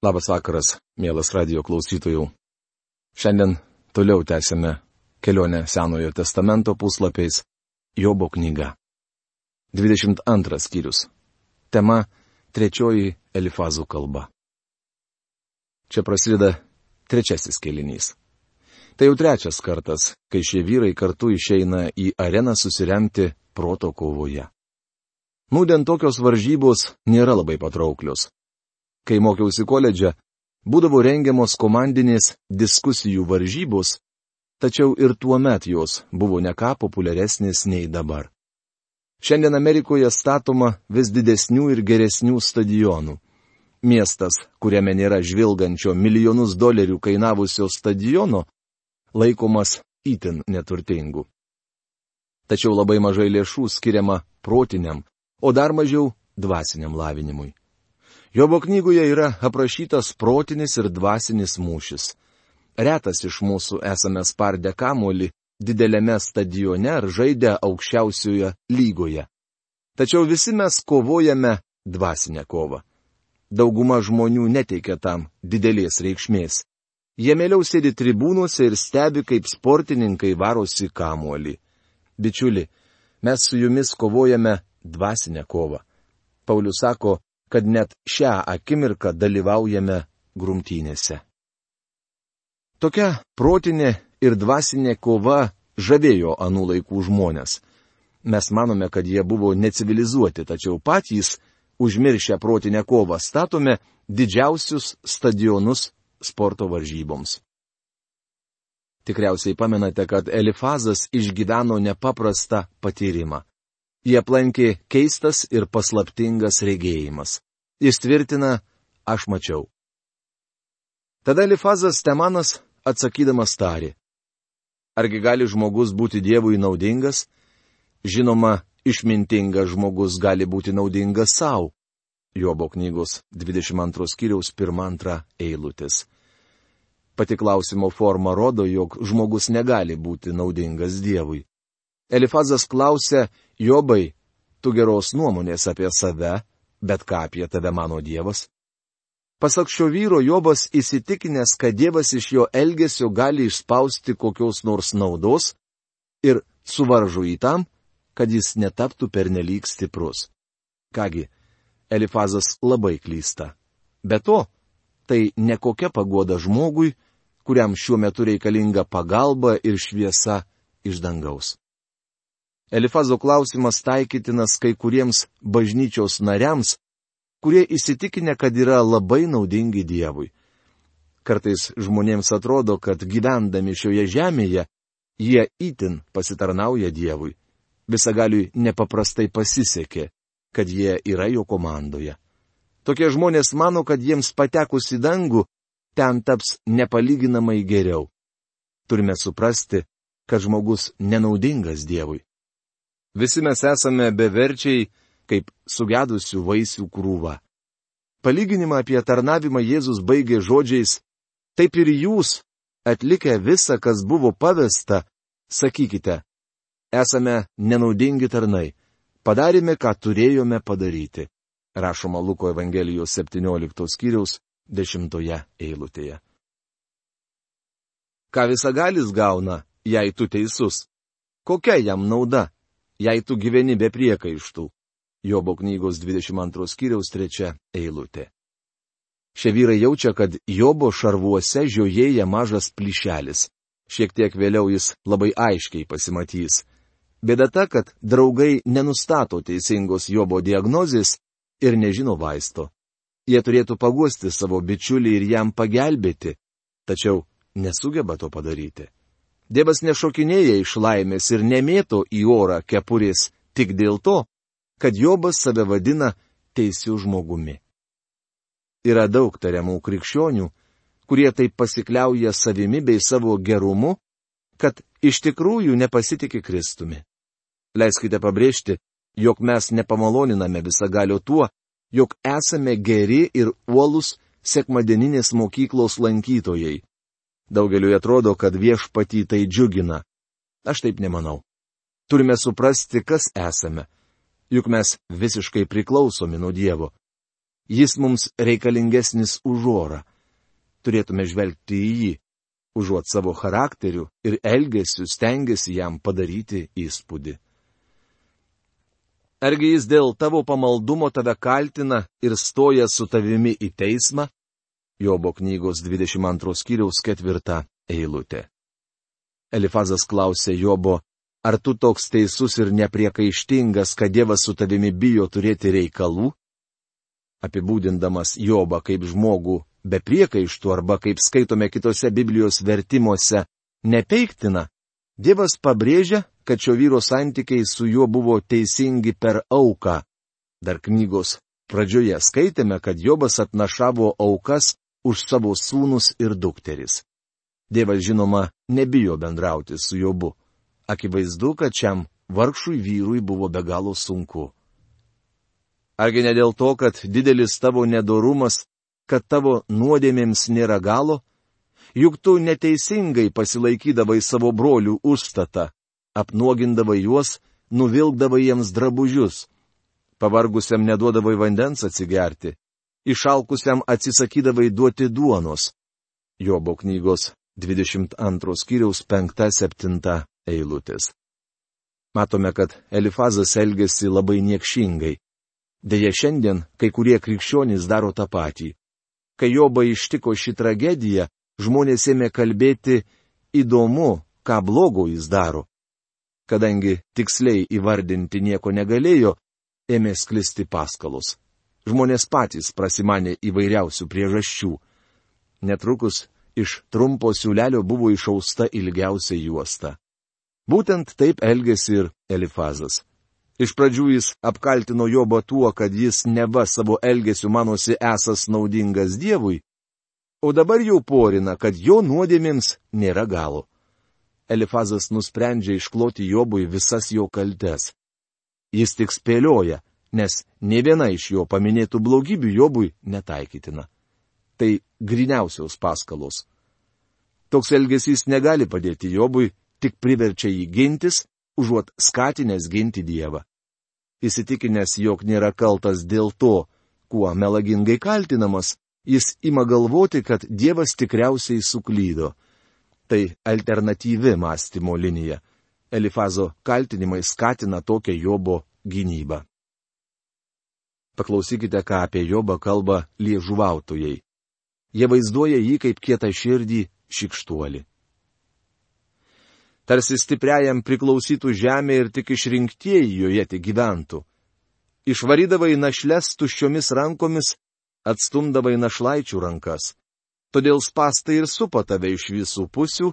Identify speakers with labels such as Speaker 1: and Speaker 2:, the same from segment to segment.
Speaker 1: Labas vakaras, mielas radio klausytojų. Šiandien toliau tęsime kelionę Senojo testamento puslapiais Jobo knyga. 22 skyrius. Tema - trečioji Elifazų kalba. Čia prasideda trečiasis kelinys. Tai jau trečias kartas, kai šie vyrai kartu išeina į areną susiremti proto kovoje. Nūdien tokios varžybos nėra labai patrauklios. Kai mokiausi koledže, būdavo rengiamos komandinės diskusijų varžybos, tačiau ir tuo met jos buvo ne ką populiaresnės nei dabar. Šiandien Amerikoje statoma vis didesnių ir geresnių stadionų. Miestas, kuriame nėra žvilgančio milijonus dolerių kainavusio stadiono, laikomas itin neturtingu. Tačiau labai mažai lėšų skiriama protiniam, o dar mažiau dvasiniam lavinimui. Jobo knygoje yra aprašytas protinis ir dvasinis mūšis. Retas iš mūsų esame spardę kamuolį dideliame stadione ar žaidę aukščiausioje lygoje. Tačiau visi mes kovojame dvasinę kovą. Dauguma žmonių neteikia tam didelės reikšmės. Jie mieliau sėdi tribūnuose ir stebi, kaip sportininkai varosi kamuolį. Bičiuli, mes su jumis kovojame dvasinę kovą. Paulius sako, kad net šią akimirką dalyvaujame grumtynėse. Tokia protinė ir dvasinė kova žavėjo anų laikų žmonės. Mes manome, kad jie buvo necivilizuoti, tačiau patys, užmiršę protinę kovą, statome didžiausius stadionus sporto varžyboms. Tikriausiai pamenate, kad Elifazas išgyveno nepaprastą patyrimą. Jie aplankė keistas ir paslaptingas regėjimas. Jis tvirtina, aš mačiau. Tada Elifazas Temanas atsakydamas tarė. Argi gali žmogus būti Dievui naudingas? Žinoma, išmintingas žmogus gali būti naudingas savo. Jobo knygos 22 skyriaus 1-2 eilutės. Pati klausimo forma rodo, jog žmogus negali būti naudingas Dievui. Elifazas klausė, Jobai, tu geros nuomonės apie save, bet ką apie tave mano Dievas? Pasak šio vyro, Jobas įsitikinęs, kad Dievas iš jo elgesio gali išspausti kokios nors naudos ir suvaržo į tam, kad jis netaptų pernelyg stiprus. Kągi, Elifazas labai klysta. Be to, tai nekokia pagoda žmogui, kuriam šiuo metu reikalinga pagalba ir šviesa iš dangaus. Elifazo klausimas taikytinas kai kuriems bažnyčios nariams, kurie įsitikinę, kad yra labai naudingi Dievui. Kartais žmonėms atrodo, kad gyvendami šioje žemėje, jie itin pasitarnauja Dievui. Visagaliui nepaprastai pasisekė, kad jie yra jo komandoje. Tokie žmonės mano, kad jiems patekus į dangų, ten taps nepalyginamai geriau. Turime suprasti, kad žmogus nenaudingas Dievui. Visi mes esame beverčiai, kaip sugedusių vaisių krūva. Palyginimą apie tarnavimą Jėzus baigė žodžiais, taip ir jūs, atlikę visą, kas buvo pavesta, sakykite, esame nenaudingi tarnai, padarėme, ką turėjome padaryti. Rašoma Luko Evangelijos 17 skyriaus 10 eilutėje. Ką visagalis gauna, jei tu teisus? Kokia jam nauda? Jei tu gyveni be priekaištų. Jobo knygos 22 skyriaus 3 eilutė. Šie vyrai jaučia, kad Jobo šarvuose žiojėja mažas plyšelis. Šiek tiek vėliau jis labai aiškiai pasimatys. Bėda ta, kad draugai nenustato teisingos Jobo diagnozės ir nežino vaisto. Jie turėtų paguosti savo bičiulį ir jam pagelbėti, tačiau nesugeba to padaryti. Dievas nešokinėja iš laimės ir nemėto į orą kepurės tik dėl to, kad Jobas save vadina teisiu žmogumi. Yra daug tariamų krikščionių, kurie taip pasikliauja savimi bei savo gerumu, kad iš tikrųjų nepasitikė Kristumi. Leiskite pabrėžti, jog mes nepamaloniname visagalio tuo, jog esame geri ir uolus sekmadieninės mokyklos lankytojai, Daugeliu atrodo, kad viešpatį tai džiugina. Aš taip nemanau. Turime suprasti, kas esame. Juk mes visiškai priklausomi nuo Dievo. Jis mums reikalingesnis už orą. Turėtume žvelgti į jį, užuot savo charakteriu ir elgesiu stengiasi jam padaryti įspūdį. Argi jis dėl tavo pamaldumo tave kaltina ir stoja su tavimi į teismą? Jobo knygos 22 skyriaus ketvirta eilutė. Elifazas klausė Jobo, ar tu toks teisus ir nepriekaištingas, kad Dievas su tavimi bijo turėti reikalų? Apibūdindamas Jobą kaip žmogų be priekaištų arba kaip skaitome kitose Biblijos vertimuose, nepeiktina, Dievas pabrėžia, kad šio vyro santykiai su juo buvo teisingi per auką. Dar knygos pradžioje skaitėme, kad Jobas atnašavo aukas už savo sūnus ir dukteris. Dievas žinoma nebijo bendrauti su Jobu. Akivaizdu, kad šiam vargšui vyrui buvo be galo sunku. Argi ne dėl to, kad didelis tavo nedorumas, kad tavo nuodėmėms nėra galo? Juk tu neteisingai pasilaikydavai savo brolių užstatą, apnuogindavai juos, nuvilkdavai jiems drabužius. Pavargusiam neduodavai vandens atsigerti, išalkusiam atsisakydavai duoti duonos. Jobo knygos 22 skyriaus 5-7 eilutės. Matome, kad Elifazas elgesi labai niekšingai. Deja, šiandien kai kurie krikščionys daro tą patį. Kai Joba ištiko šį tragediją, žmonės ėmė kalbėti įdomu, ką blogo jis daro. Kadangi tiksliai įvardinti nieko negalėjo, ėmė sklisti paskalos. Žmonės patys prasimanė įvairiausių priežasčių. Netrukus iš trumpo siūlelio buvo išausta ilgiausia juosta. Būtent taip elgėsi ir Elifazas. Iš pradžių jis apkaltino Jobą tuo, kad jis neva savo elgesiu manosi esas naudingas Dievui, o dabar jau porina, kad jo nuodėmėms nėra galo. Elifazas nusprendžia iškloti Jobui visas jo kaltes. Jis tik spėlioja, nes ne viena iš jo paminėtų blogybių Jobui netaikytina tai griniausios paskalos. Toks elgesys negali padėti Jobui, tik priverčia jį gintis, užuot skatinęs ginti Dievą. Įsitikinęs, jog nėra kaltas dėl to, kuo melagingai kaltinamas, jis ima galvoti, kad Dievas tikriausiai suklydo. Tai alternatyvi mąstymo linija. Elifazo kaltinimai skatina tokią Jobo gynybą. Paklausykite, ką apie Jobą kalba liežuvautojai. Jie vaizduoja jį kaip kietą širdį šikštuolį. Tarsi stipriajam priklausytų žemė ir tik išrinktieji joje tik gyventų. Išvarydavai našles tuščiomis rankomis, atstumdavai našlaičių rankas. Todėl spastai ir supa tave iš visų pusių,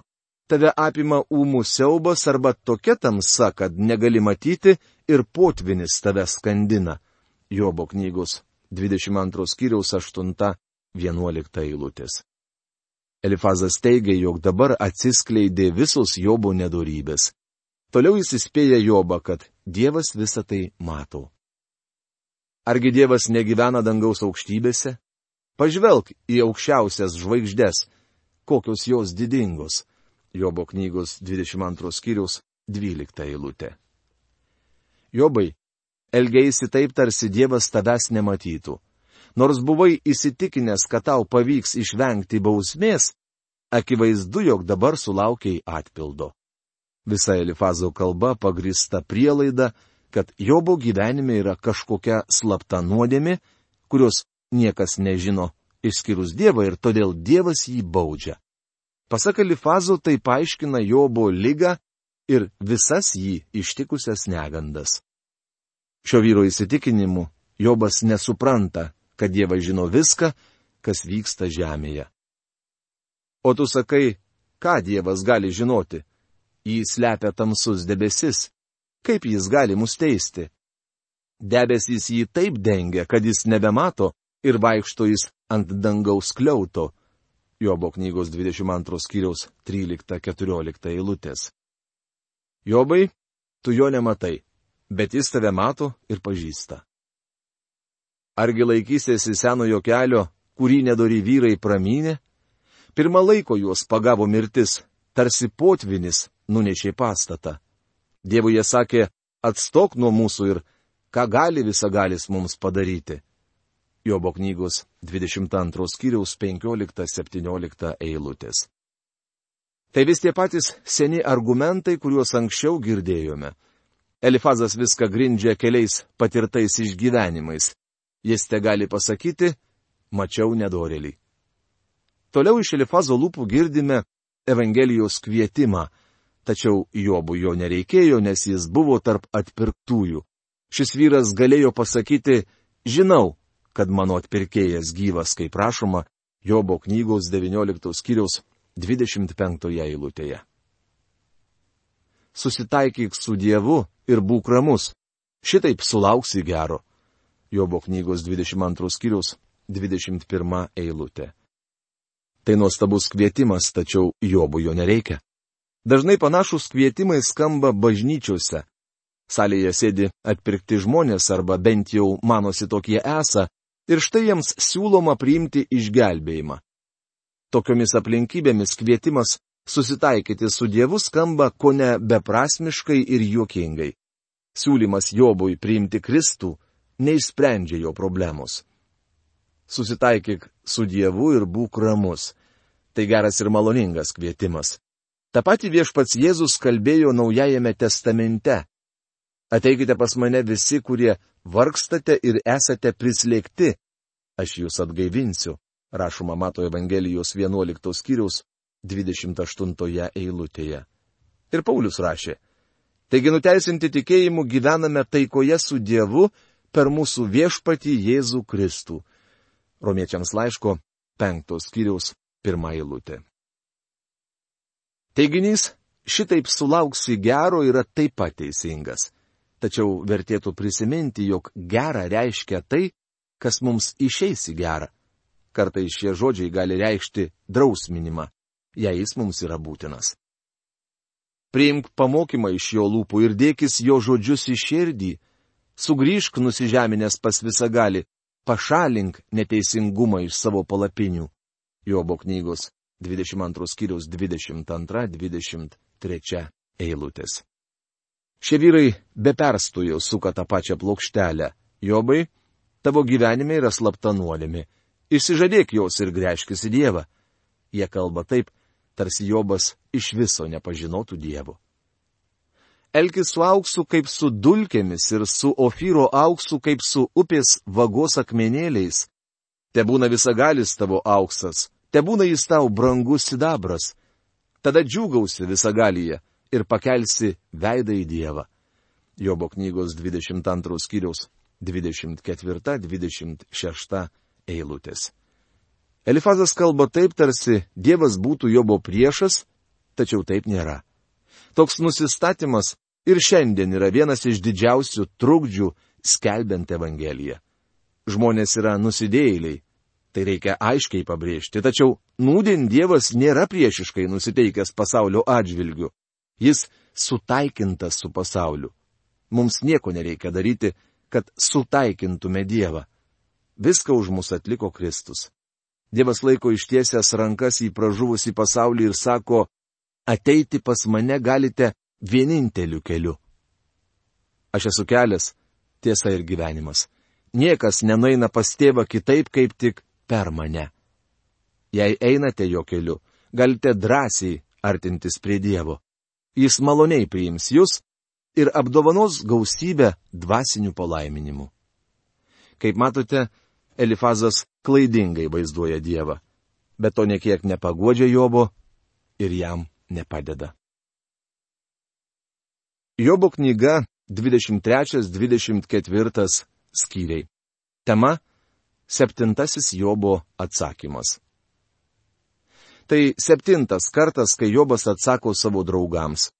Speaker 1: tave apima ūmų siaubas arba tokia tamsa, kad negali matyti ir potvinis tave skandina. Jobo knygos 22 skyriaus 8 11 eilutės. Elifazas teigia, jog dabar atsiskleidė visos Jobo nedorybės. Toliau jis įspėja Jobą, kad Dievas visą tai mato. Argi Dievas negyvena dangaus aukštybėse? Pažvelk į aukščiausias žvaigždės, kokios jos didingos. Jobo knygos 22 skyriaus 12 eilutė. Jobai, elgeisi taip, tarsi Dievas tavęs nematytų nors buvai įsitikinęs, kad tau pavyks išvengti bausmės, akivaizdu, jog dabar sulaukiai atpildo. Visa Elifazo kalba pagrista prielaida, kad Jobo gyvenime yra kažkokia slapta nuodėmi, kurios niekas nežino, išskyrus Dievą ir todėl Dievas jį baudžia. Pasak Elifazo tai paaiškina Jobo lygą ir visas jį ištikusias negandas. Šio vyro įsitikinimu Jobas nesupranta, kad Dievas žino viską, kas vyksta žemėje. O tu sakai, ką Dievas gali žinoti? Jį slepia tamsus debesis. Kaip jis gali mus teisti? Debesys jį taip dengia, kad jis nebemato ir vaikšto jis ant dangaus kliauto. Jobo knygos 22 skyriaus 13-14 eilutės. Jobai, tu jo nematai, bet jis tave mato ir pažįsta. Argi laikysėsi senojo kelio, kurį nedori vyrai pramynė? Pirmą laiko juos pagavo mirtis, tarsi potvinis nunešė pastatą. Dievui jie sakė, atstok nuo mūsų ir ką gali visagalis mums padaryti. Jobo knygos 22 skyriaus 15-17 eilutės. Tai vis tie patys seni argumentai, kuriuos anksčiau girdėjome. Elifazas viską grindžia keliais patirtais išgyvenimais. Jis te gali pasakyti, mačiau nedorelį. Toliau iš Elifazo lūpų girdime Evangelijos kvietimą, tačiau Jobų jo nereikėjo, nes jis buvo tarp atpirktųjų. Šis vyras galėjo pasakyti, žinau, kad mano atpirkėjas gyvas, kaip prašoma Jobo knygos 19 skyriaus 25 eilutėje. Susitaikyk su Dievu ir būk ramus. Šitaip sulauksi gero. Jobo knygos 22 skyrius 21 eilutė. Tai nuostabus kvietimas, tačiau Jobų jo nereikia. Dažnai panašus kvietimai skamba bažnyčiose. Salėje sėdi atpirkti žmonės arba bent jau manosi tokie esą ir štai jiems siūloma priimti išgelbėjimą. Tokiomis aplinkybėmis kvietimas susitaikyti su Dievu skamba ko ne beprasmiškai ir juokingai. Siūlymas Jobui priimti Kristų neišsprendžia jo problemos. Susitaikyk su Dievu ir būk ramus. Tai geras ir maloningas kvietimas. Ta pati viešpats Jėzus kalbėjo Naujajame testamente. Ateikite pas mane visi, kurie vargstate ir esate prislėgti. Aš jūs atgaivinsiu rašoma Mato Evangelijos 11 skyriaus 28 eilutėje. Ir Paulius rašė. Taigi nuteisinti tikėjimu gyvename taikoje su Dievu per mūsų viešpatį Jėzų Kristų. Romiečiams laiško 5 skyriaus 1 eilutė. Teiginys šitaip sulauksi gero yra taip pat teisingas. Tačiau vertėtų prisiminti, jog gera reiškia tai, kas mums išeis į gerą. Kartai šie žodžiai gali reikšti drausminimą, jei jis mums yra būtinas. Priimk pamokymą iš jo lūpų ir dėkis jo žodžius į širdį, sugrįžk nusižeminęs pas visą gali, pašalink neteisingumą iš savo palapinių. Jobo knygos 22 skyriaus 22-23 eilutės. Šie vyrai be perstojo suka tą pačią plokštelę. Jobai, tavo gyvenime yra slapta nuodėmė Išsižadėk jos ir grėžkis į Dievą. Jie kalba taip, tarsi Jobas iš viso nepažinotų Dievo. Elkis su auksu kaip su dulkėmis ir su ofyro auksu kaip su upės vagos akmenėliais. Te būna visagalis tavo auksas, te būna jis tau brangus sidabras. Tada džiūgausi visagalyje ir pakelsi veidą į Dievą. Jobo knygos 22 skyriaus 24-26 eilutės. Elifazas kalba taip, tarsi Dievas būtų Jobo priešas, tačiau taip nėra. Toks nusistatymas ir šiandien yra vienas iš didžiausių trukdžių skelbiant Evangeliją. Žmonės yra nusidėjėliai, tai reikia aiškiai pabrėžti, tačiau nūdien Dievas nėra priešiškai nusiteikęs pasaulio atžvilgiu. Jis sutaikintas su pasauliu. Mums nieko nereikia daryti, kad sutaikintume Dievą. Viską už mus atliko Kristus. Dievas laiko ištiesęs rankas į pražuvusi pasaulį ir sako, ateiti pas mane galite vieninteliu keliu. Aš esu kelias, tiesa ir gyvenimas. Niekas nenaina pas tėvą kitaip kaip tik per mane. Jei einate jo keliu, galite drąsiai artintis prie Dievo. Jis maloniai priims jūs ir apdovanos gausybę dvasinių palaiminimų. Kaip matote, Elifazas klaidingai vaizduoja Dievą, bet to niekiek nepagodžia Jobo ir jam nepadeda. Jobo knyga 23-24 skyriai. Tema - septintasis Jobo atsakymas. Tai septintas kartas, kai Jobas atsako savo draugams.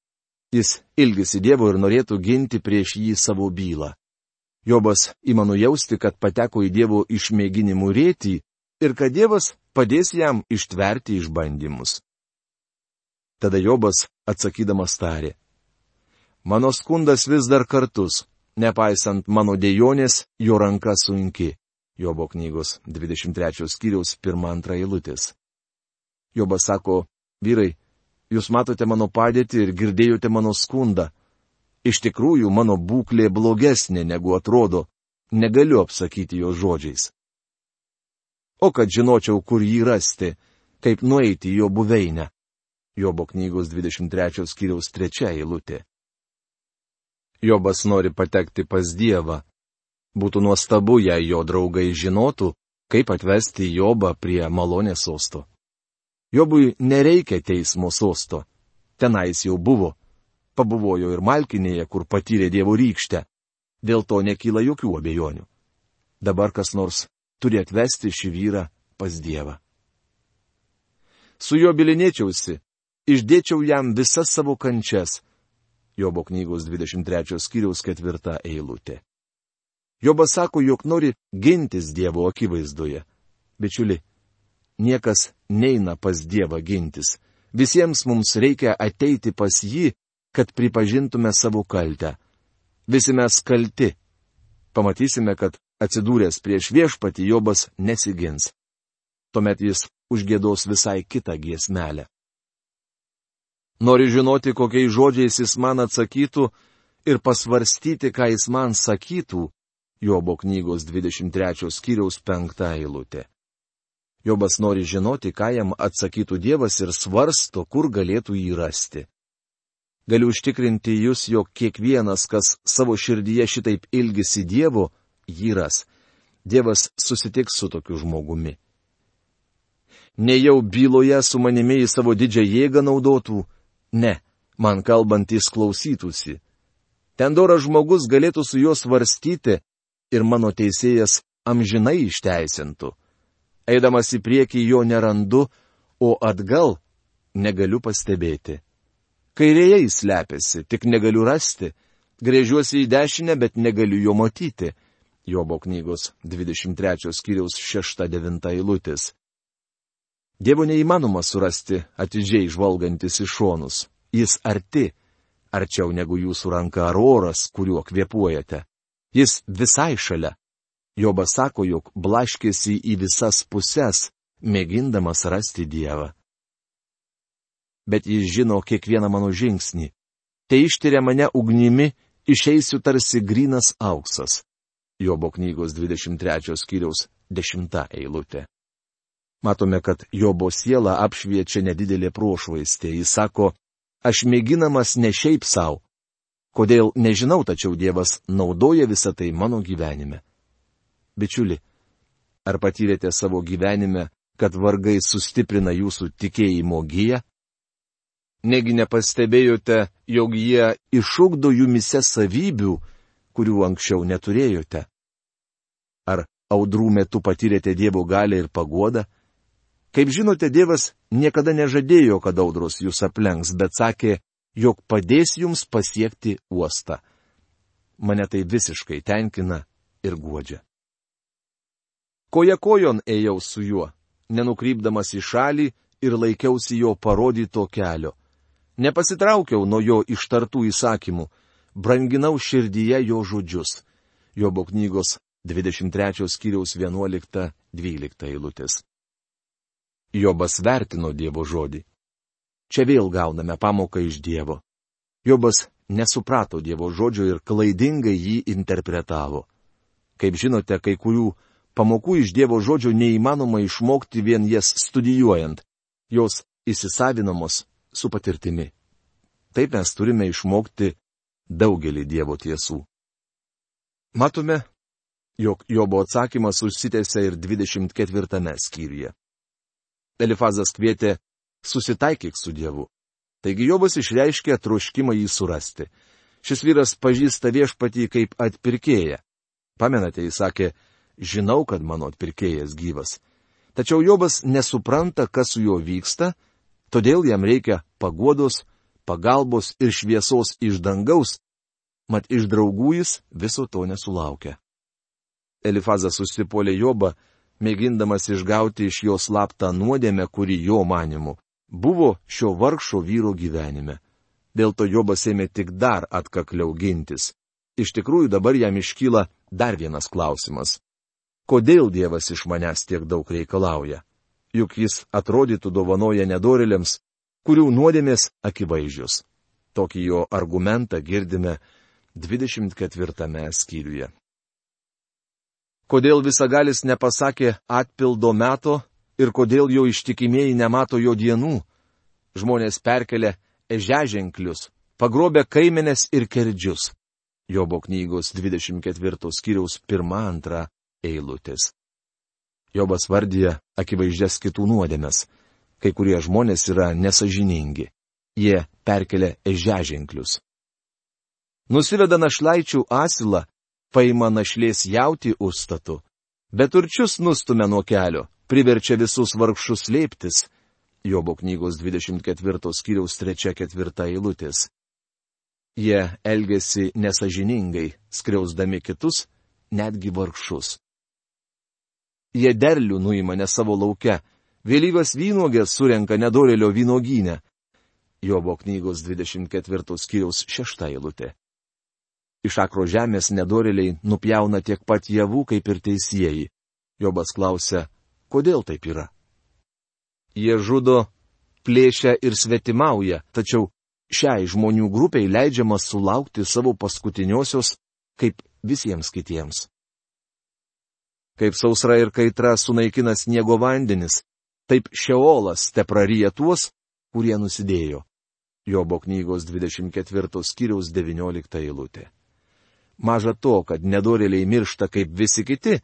Speaker 1: Jis ilgisi Dievo ir norėtų ginti prieš jį savo bylą. Jobas ima nujausti, kad pateko į Dievo išmėginimų rėtį ir kad Dievas padės jam ištverti išbandymus. Tada Jobas atsakydamas tarė. Mano skundas vis dar kartus, nepaisant mano dėjonės, jo ranka sunki. Jobo knygos 23 skyriaus 1-2 eilutės. Jobas sako, vyrai, jūs matote mano padėtį ir girdėjote mano skundą. Iš tikrųjų, mano būklė blogesnė negu atrodo, negaliu apsakyti jo žodžiais. O kad žinočiau, kur jį rasti, kaip nueiti į jo buveinę. Jobo knygos 23 skyriaus 3 eilutė. Jobas nori patekti pas Dievą. Būtų nuostabu, jei jo draugai žinotų, kaip atvesti Jobą prie malonės sosto. Jobui nereikia teismo sosto. Tenais jau buvo. Pabuvojo ir Malkinėje, kur patyrė Dievo rykštę. Dėl to nekyla jokių abejonių. Dabar kas nors turi atvesti šį vyrą pas Dievą. Su juo bilinėčiausi, išdėčiau jam visas savo kančias. Jobo knygos 23 skyriaus ketvirta eilutė. Jobas sako, jog nori gintis Dievo akivaizdoje. Bičiuli, niekas neina pas Dievą gintis. Visiems mums reikia ateiti pas jį, kad pripažintume savo kaltę. Visi mes kalti. Pamatysime, kad atsidūręs prieš viešpatį Jobas nesigins. Tuomet jis užgėdos visai kitą giesmelę. Nori žinoti, kokiais žodžiais jis man atsakytų ir pasvarstyti, ką jis man sakytų, Jobo knygos 23 skyriaus 5 eilutė. Jobas nori žinoti, ką jam atsakytų Dievas ir svarsto, kur galėtų jį rasti. Galiu užtikrinti jūs, jog kiekvienas, kas savo širdyje šitaip ilgisi Dievo, jį ras. Dievas susitiks su tokiu žmogumi nejau byloje su manimi į savo didžią jėgą naudotų, ne, man kalbantis klausytųsi. Ten doras žmogus galėtų su juo svarstyti ir mano teisėjas amžinai išteisintų. Eidamas į priekį jo nerandu, o atgal negaliu pastebėti. Kairėje jis lepiasi, tik negaliu rasti, grėžiuosi į dešinę, bet negaliu jo matyti. Jobo knygos 23 skyriaus 6-9 eilutės. Dievo neįmanoma surasti atidžiai žvalgantis į šonus. Jis arti, arčiau negu jūsų ranka ar oras, kuriuo kvepuojate. Jis visai šalia. Jobas sako, jog blaškėsi į visas puses, mėgindamas rasti Dievą. Bet jis žino kiekvieną mano žingsnį. Tai ištiria mane ugnimi, išeisiu tarsi grinas auksas. Jobo knygos 23 skyriaus 10 eilutė. Matome, kad Jobo siela apšviečia nedidelė prošvaistė. Jis sako, aš mėginamas ne šiaip savo. Kodėl nežinau, tačiau Dievas naudoja visą tai mano gyvenime. Bičiuli, ar patyrėte savo gyvenime, kad vargai sustiprina jūsų tikėjimo gyją? Negi nepastebėjote, jog jie išugdo jumise savybių, kurių anksčiau neturėjote? Ar audrų metu patyrėte Dievo galę ir pagodą? Kaip žinote, Dievas niekada nežadėjo, kad audros jūs aplenks, bet sakė, jog padės jums pasiekti uostą. Mane tai visiškai tenkina ir godžia. Koja kojon ėjau su juo, nenukrypdamas į šalį ir laikiausi jo parodyto kelio. Nepasitraukiau nuo jo ištartų įsakymų, branginau širdyje jo žodžius. Jobo knygos 23 skyriaus 11-12 eilutės. Jobas vertino Dievo žodį. Čia vėl gauname pamoką iš Dievo. Jobas nesuprato Dievo žodžio ir klaidingai jį interpretavo. Kaip žinote, kai kurių pamokų iš Dievo žodžio neįmanoma išmokti vien jas studijuojant. Jos įsisavinamos su patirtimi. Taip mes turime išmokti daugelį Dievo tiesų. Matome, jog Jobo atsakymas užsitęsia ir 24 skyriuje. Elifazas kvietė susitaikyk su Dievu. Taigi Jobas išreiškė troškimą jį surasti. Šis vyras pažįsta viešpatį kaip atpirkėją. Pamenate, jis sakė, žinau, kad mano atpirkėjas gyvas. Tačiau Jobas nesupranta, kas su juo vyksta, todėl jam reikia paguodos, pagalbos ir šviesos iš dangaus, mat iš draugų jis viso to nesulaukia. Elifazas užsipolė Jobą mėgindamas išgauti iš jo slaptą nuodėmę, kuri jo manimu buvo šio vargšo vyro gyvenime. Dėl to Jobas ėmė tik dar atkakliau gintis. Iš tikrųjų dabar jam iškyla dar vienas klausimas. Kodėl Dievas iš manęs tiek daug reikalauja? Juk jis atrodytų dovanoja nedorėliams, kurių nuodėmės akivaizdžios. Tokį jo argumentą girdime 24 skyriuje. Kodėl visagalis nepasakė atpildo meto ir kodėl jo ištikimieji nemato jo dienų? Žmonės perkelia ežeženklius, pagrobė kaimenės ir kerdžius. Jobo knygos 24 skyriaus 1-2 eilutės. Jobas vardyje akivaizdžias kitų nuodėmes. Kai kurie žmonės yra nesažiningi. Jie perkelia ežeženklius. Nusiveda našlaičių asilą, paima našlės jauti užstatu, bet turčius nustumia nuo kelio, priverčia visus vargšus slėptis. Jobo knygos 24 skyriaus 3-4 eilutės. Jie elgesi nesažiningai, skriausdami kitus, netgi vargšus. Jie derlių nuima ne savo laukia, vėlyvas vynogės surenka nedorelio vynogynę. Jobo knygos 24 skyriaus 6 eilutė. Iš akro žemės nedoreliai nupjauna tiek pat javų kaip ir teisėjai. Jobas klausia, kodėl taip yra? Jie žudo, plėšia ir svetimauja, tačiau šiai žmonių grupiai leidžiama sulaukti savo paskutiniosios, kaip visiems kitiems. Kaip sausra ir kaitra sunaikina sniego vandenis, taip šeolas te praryja tuos, kurie nusidėjo. Jobo knygos 24 skyriaus 19 eilutė. Maža to, kad nedorėliai miršta kaip visi kiti,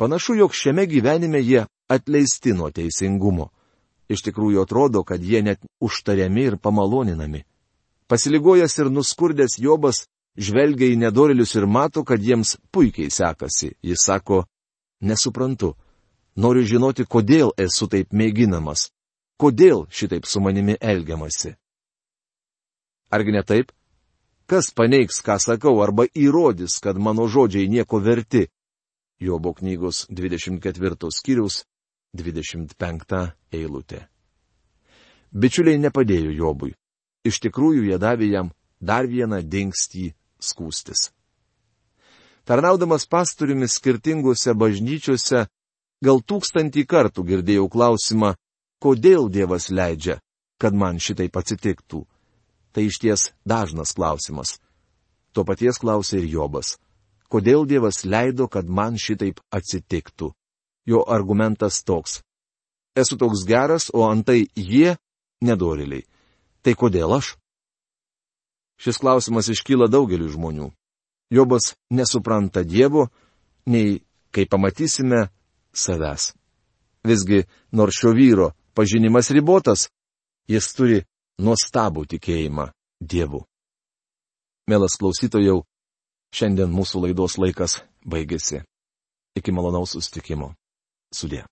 Speaker 1: panašu, jog šiame gyvenime jie atleisti nuo teisingumo. Iš tikrųjų atrodo, kad jie net užtariami ir pamaloninami. Pasiligojęs ir nuskurdęs Jobas žvelgia į nedorėlius ir mato, kad jiems puikiai sekasi. Jis sako, Nesuprantu. Noriu žinoti, kodėl esu taip mėginamas. Kodėl šitaip su manimi elgiamasi. Argi ne taip? Kas paneigs, ką sakau, arba įrodys, kad mano žodžiai nieko verti? Jobo knygos 24 skyrius 25 eilutė. Bičiuliai nepadėjo Jobui. Iš tikrųjų jie davė jam dar vieną dingstį skūstis. Tarnaudamas pastoriumi skirtingose bažnyčiose, gal tūkstantį kartų girdėjau klausimą, kodėl Dievas leidžia, kad man šitai atsitiktų. Tai iš ties dažnas klausimas. Tuo paties klausė ir Jobas. Kodėl Dievas leido, kad man šitaip atsitiktų? Jo argumentas toks. Esu toks geras, o antai jie nedoriliai. Tai kodėl aš? Šis klausimas iškyla daugeliu žmonių. Jobas nesupranta Dievo, nei, kai pamatysime, savęs. Visgi, nors šio vyro pažinimas ribotas, jis turi nuostabų tikėjimą Dievu. Mielas klausytojau, šiandien mūsų laidos laikas baigėsi. Iki malonaus sustikimo. Sudė.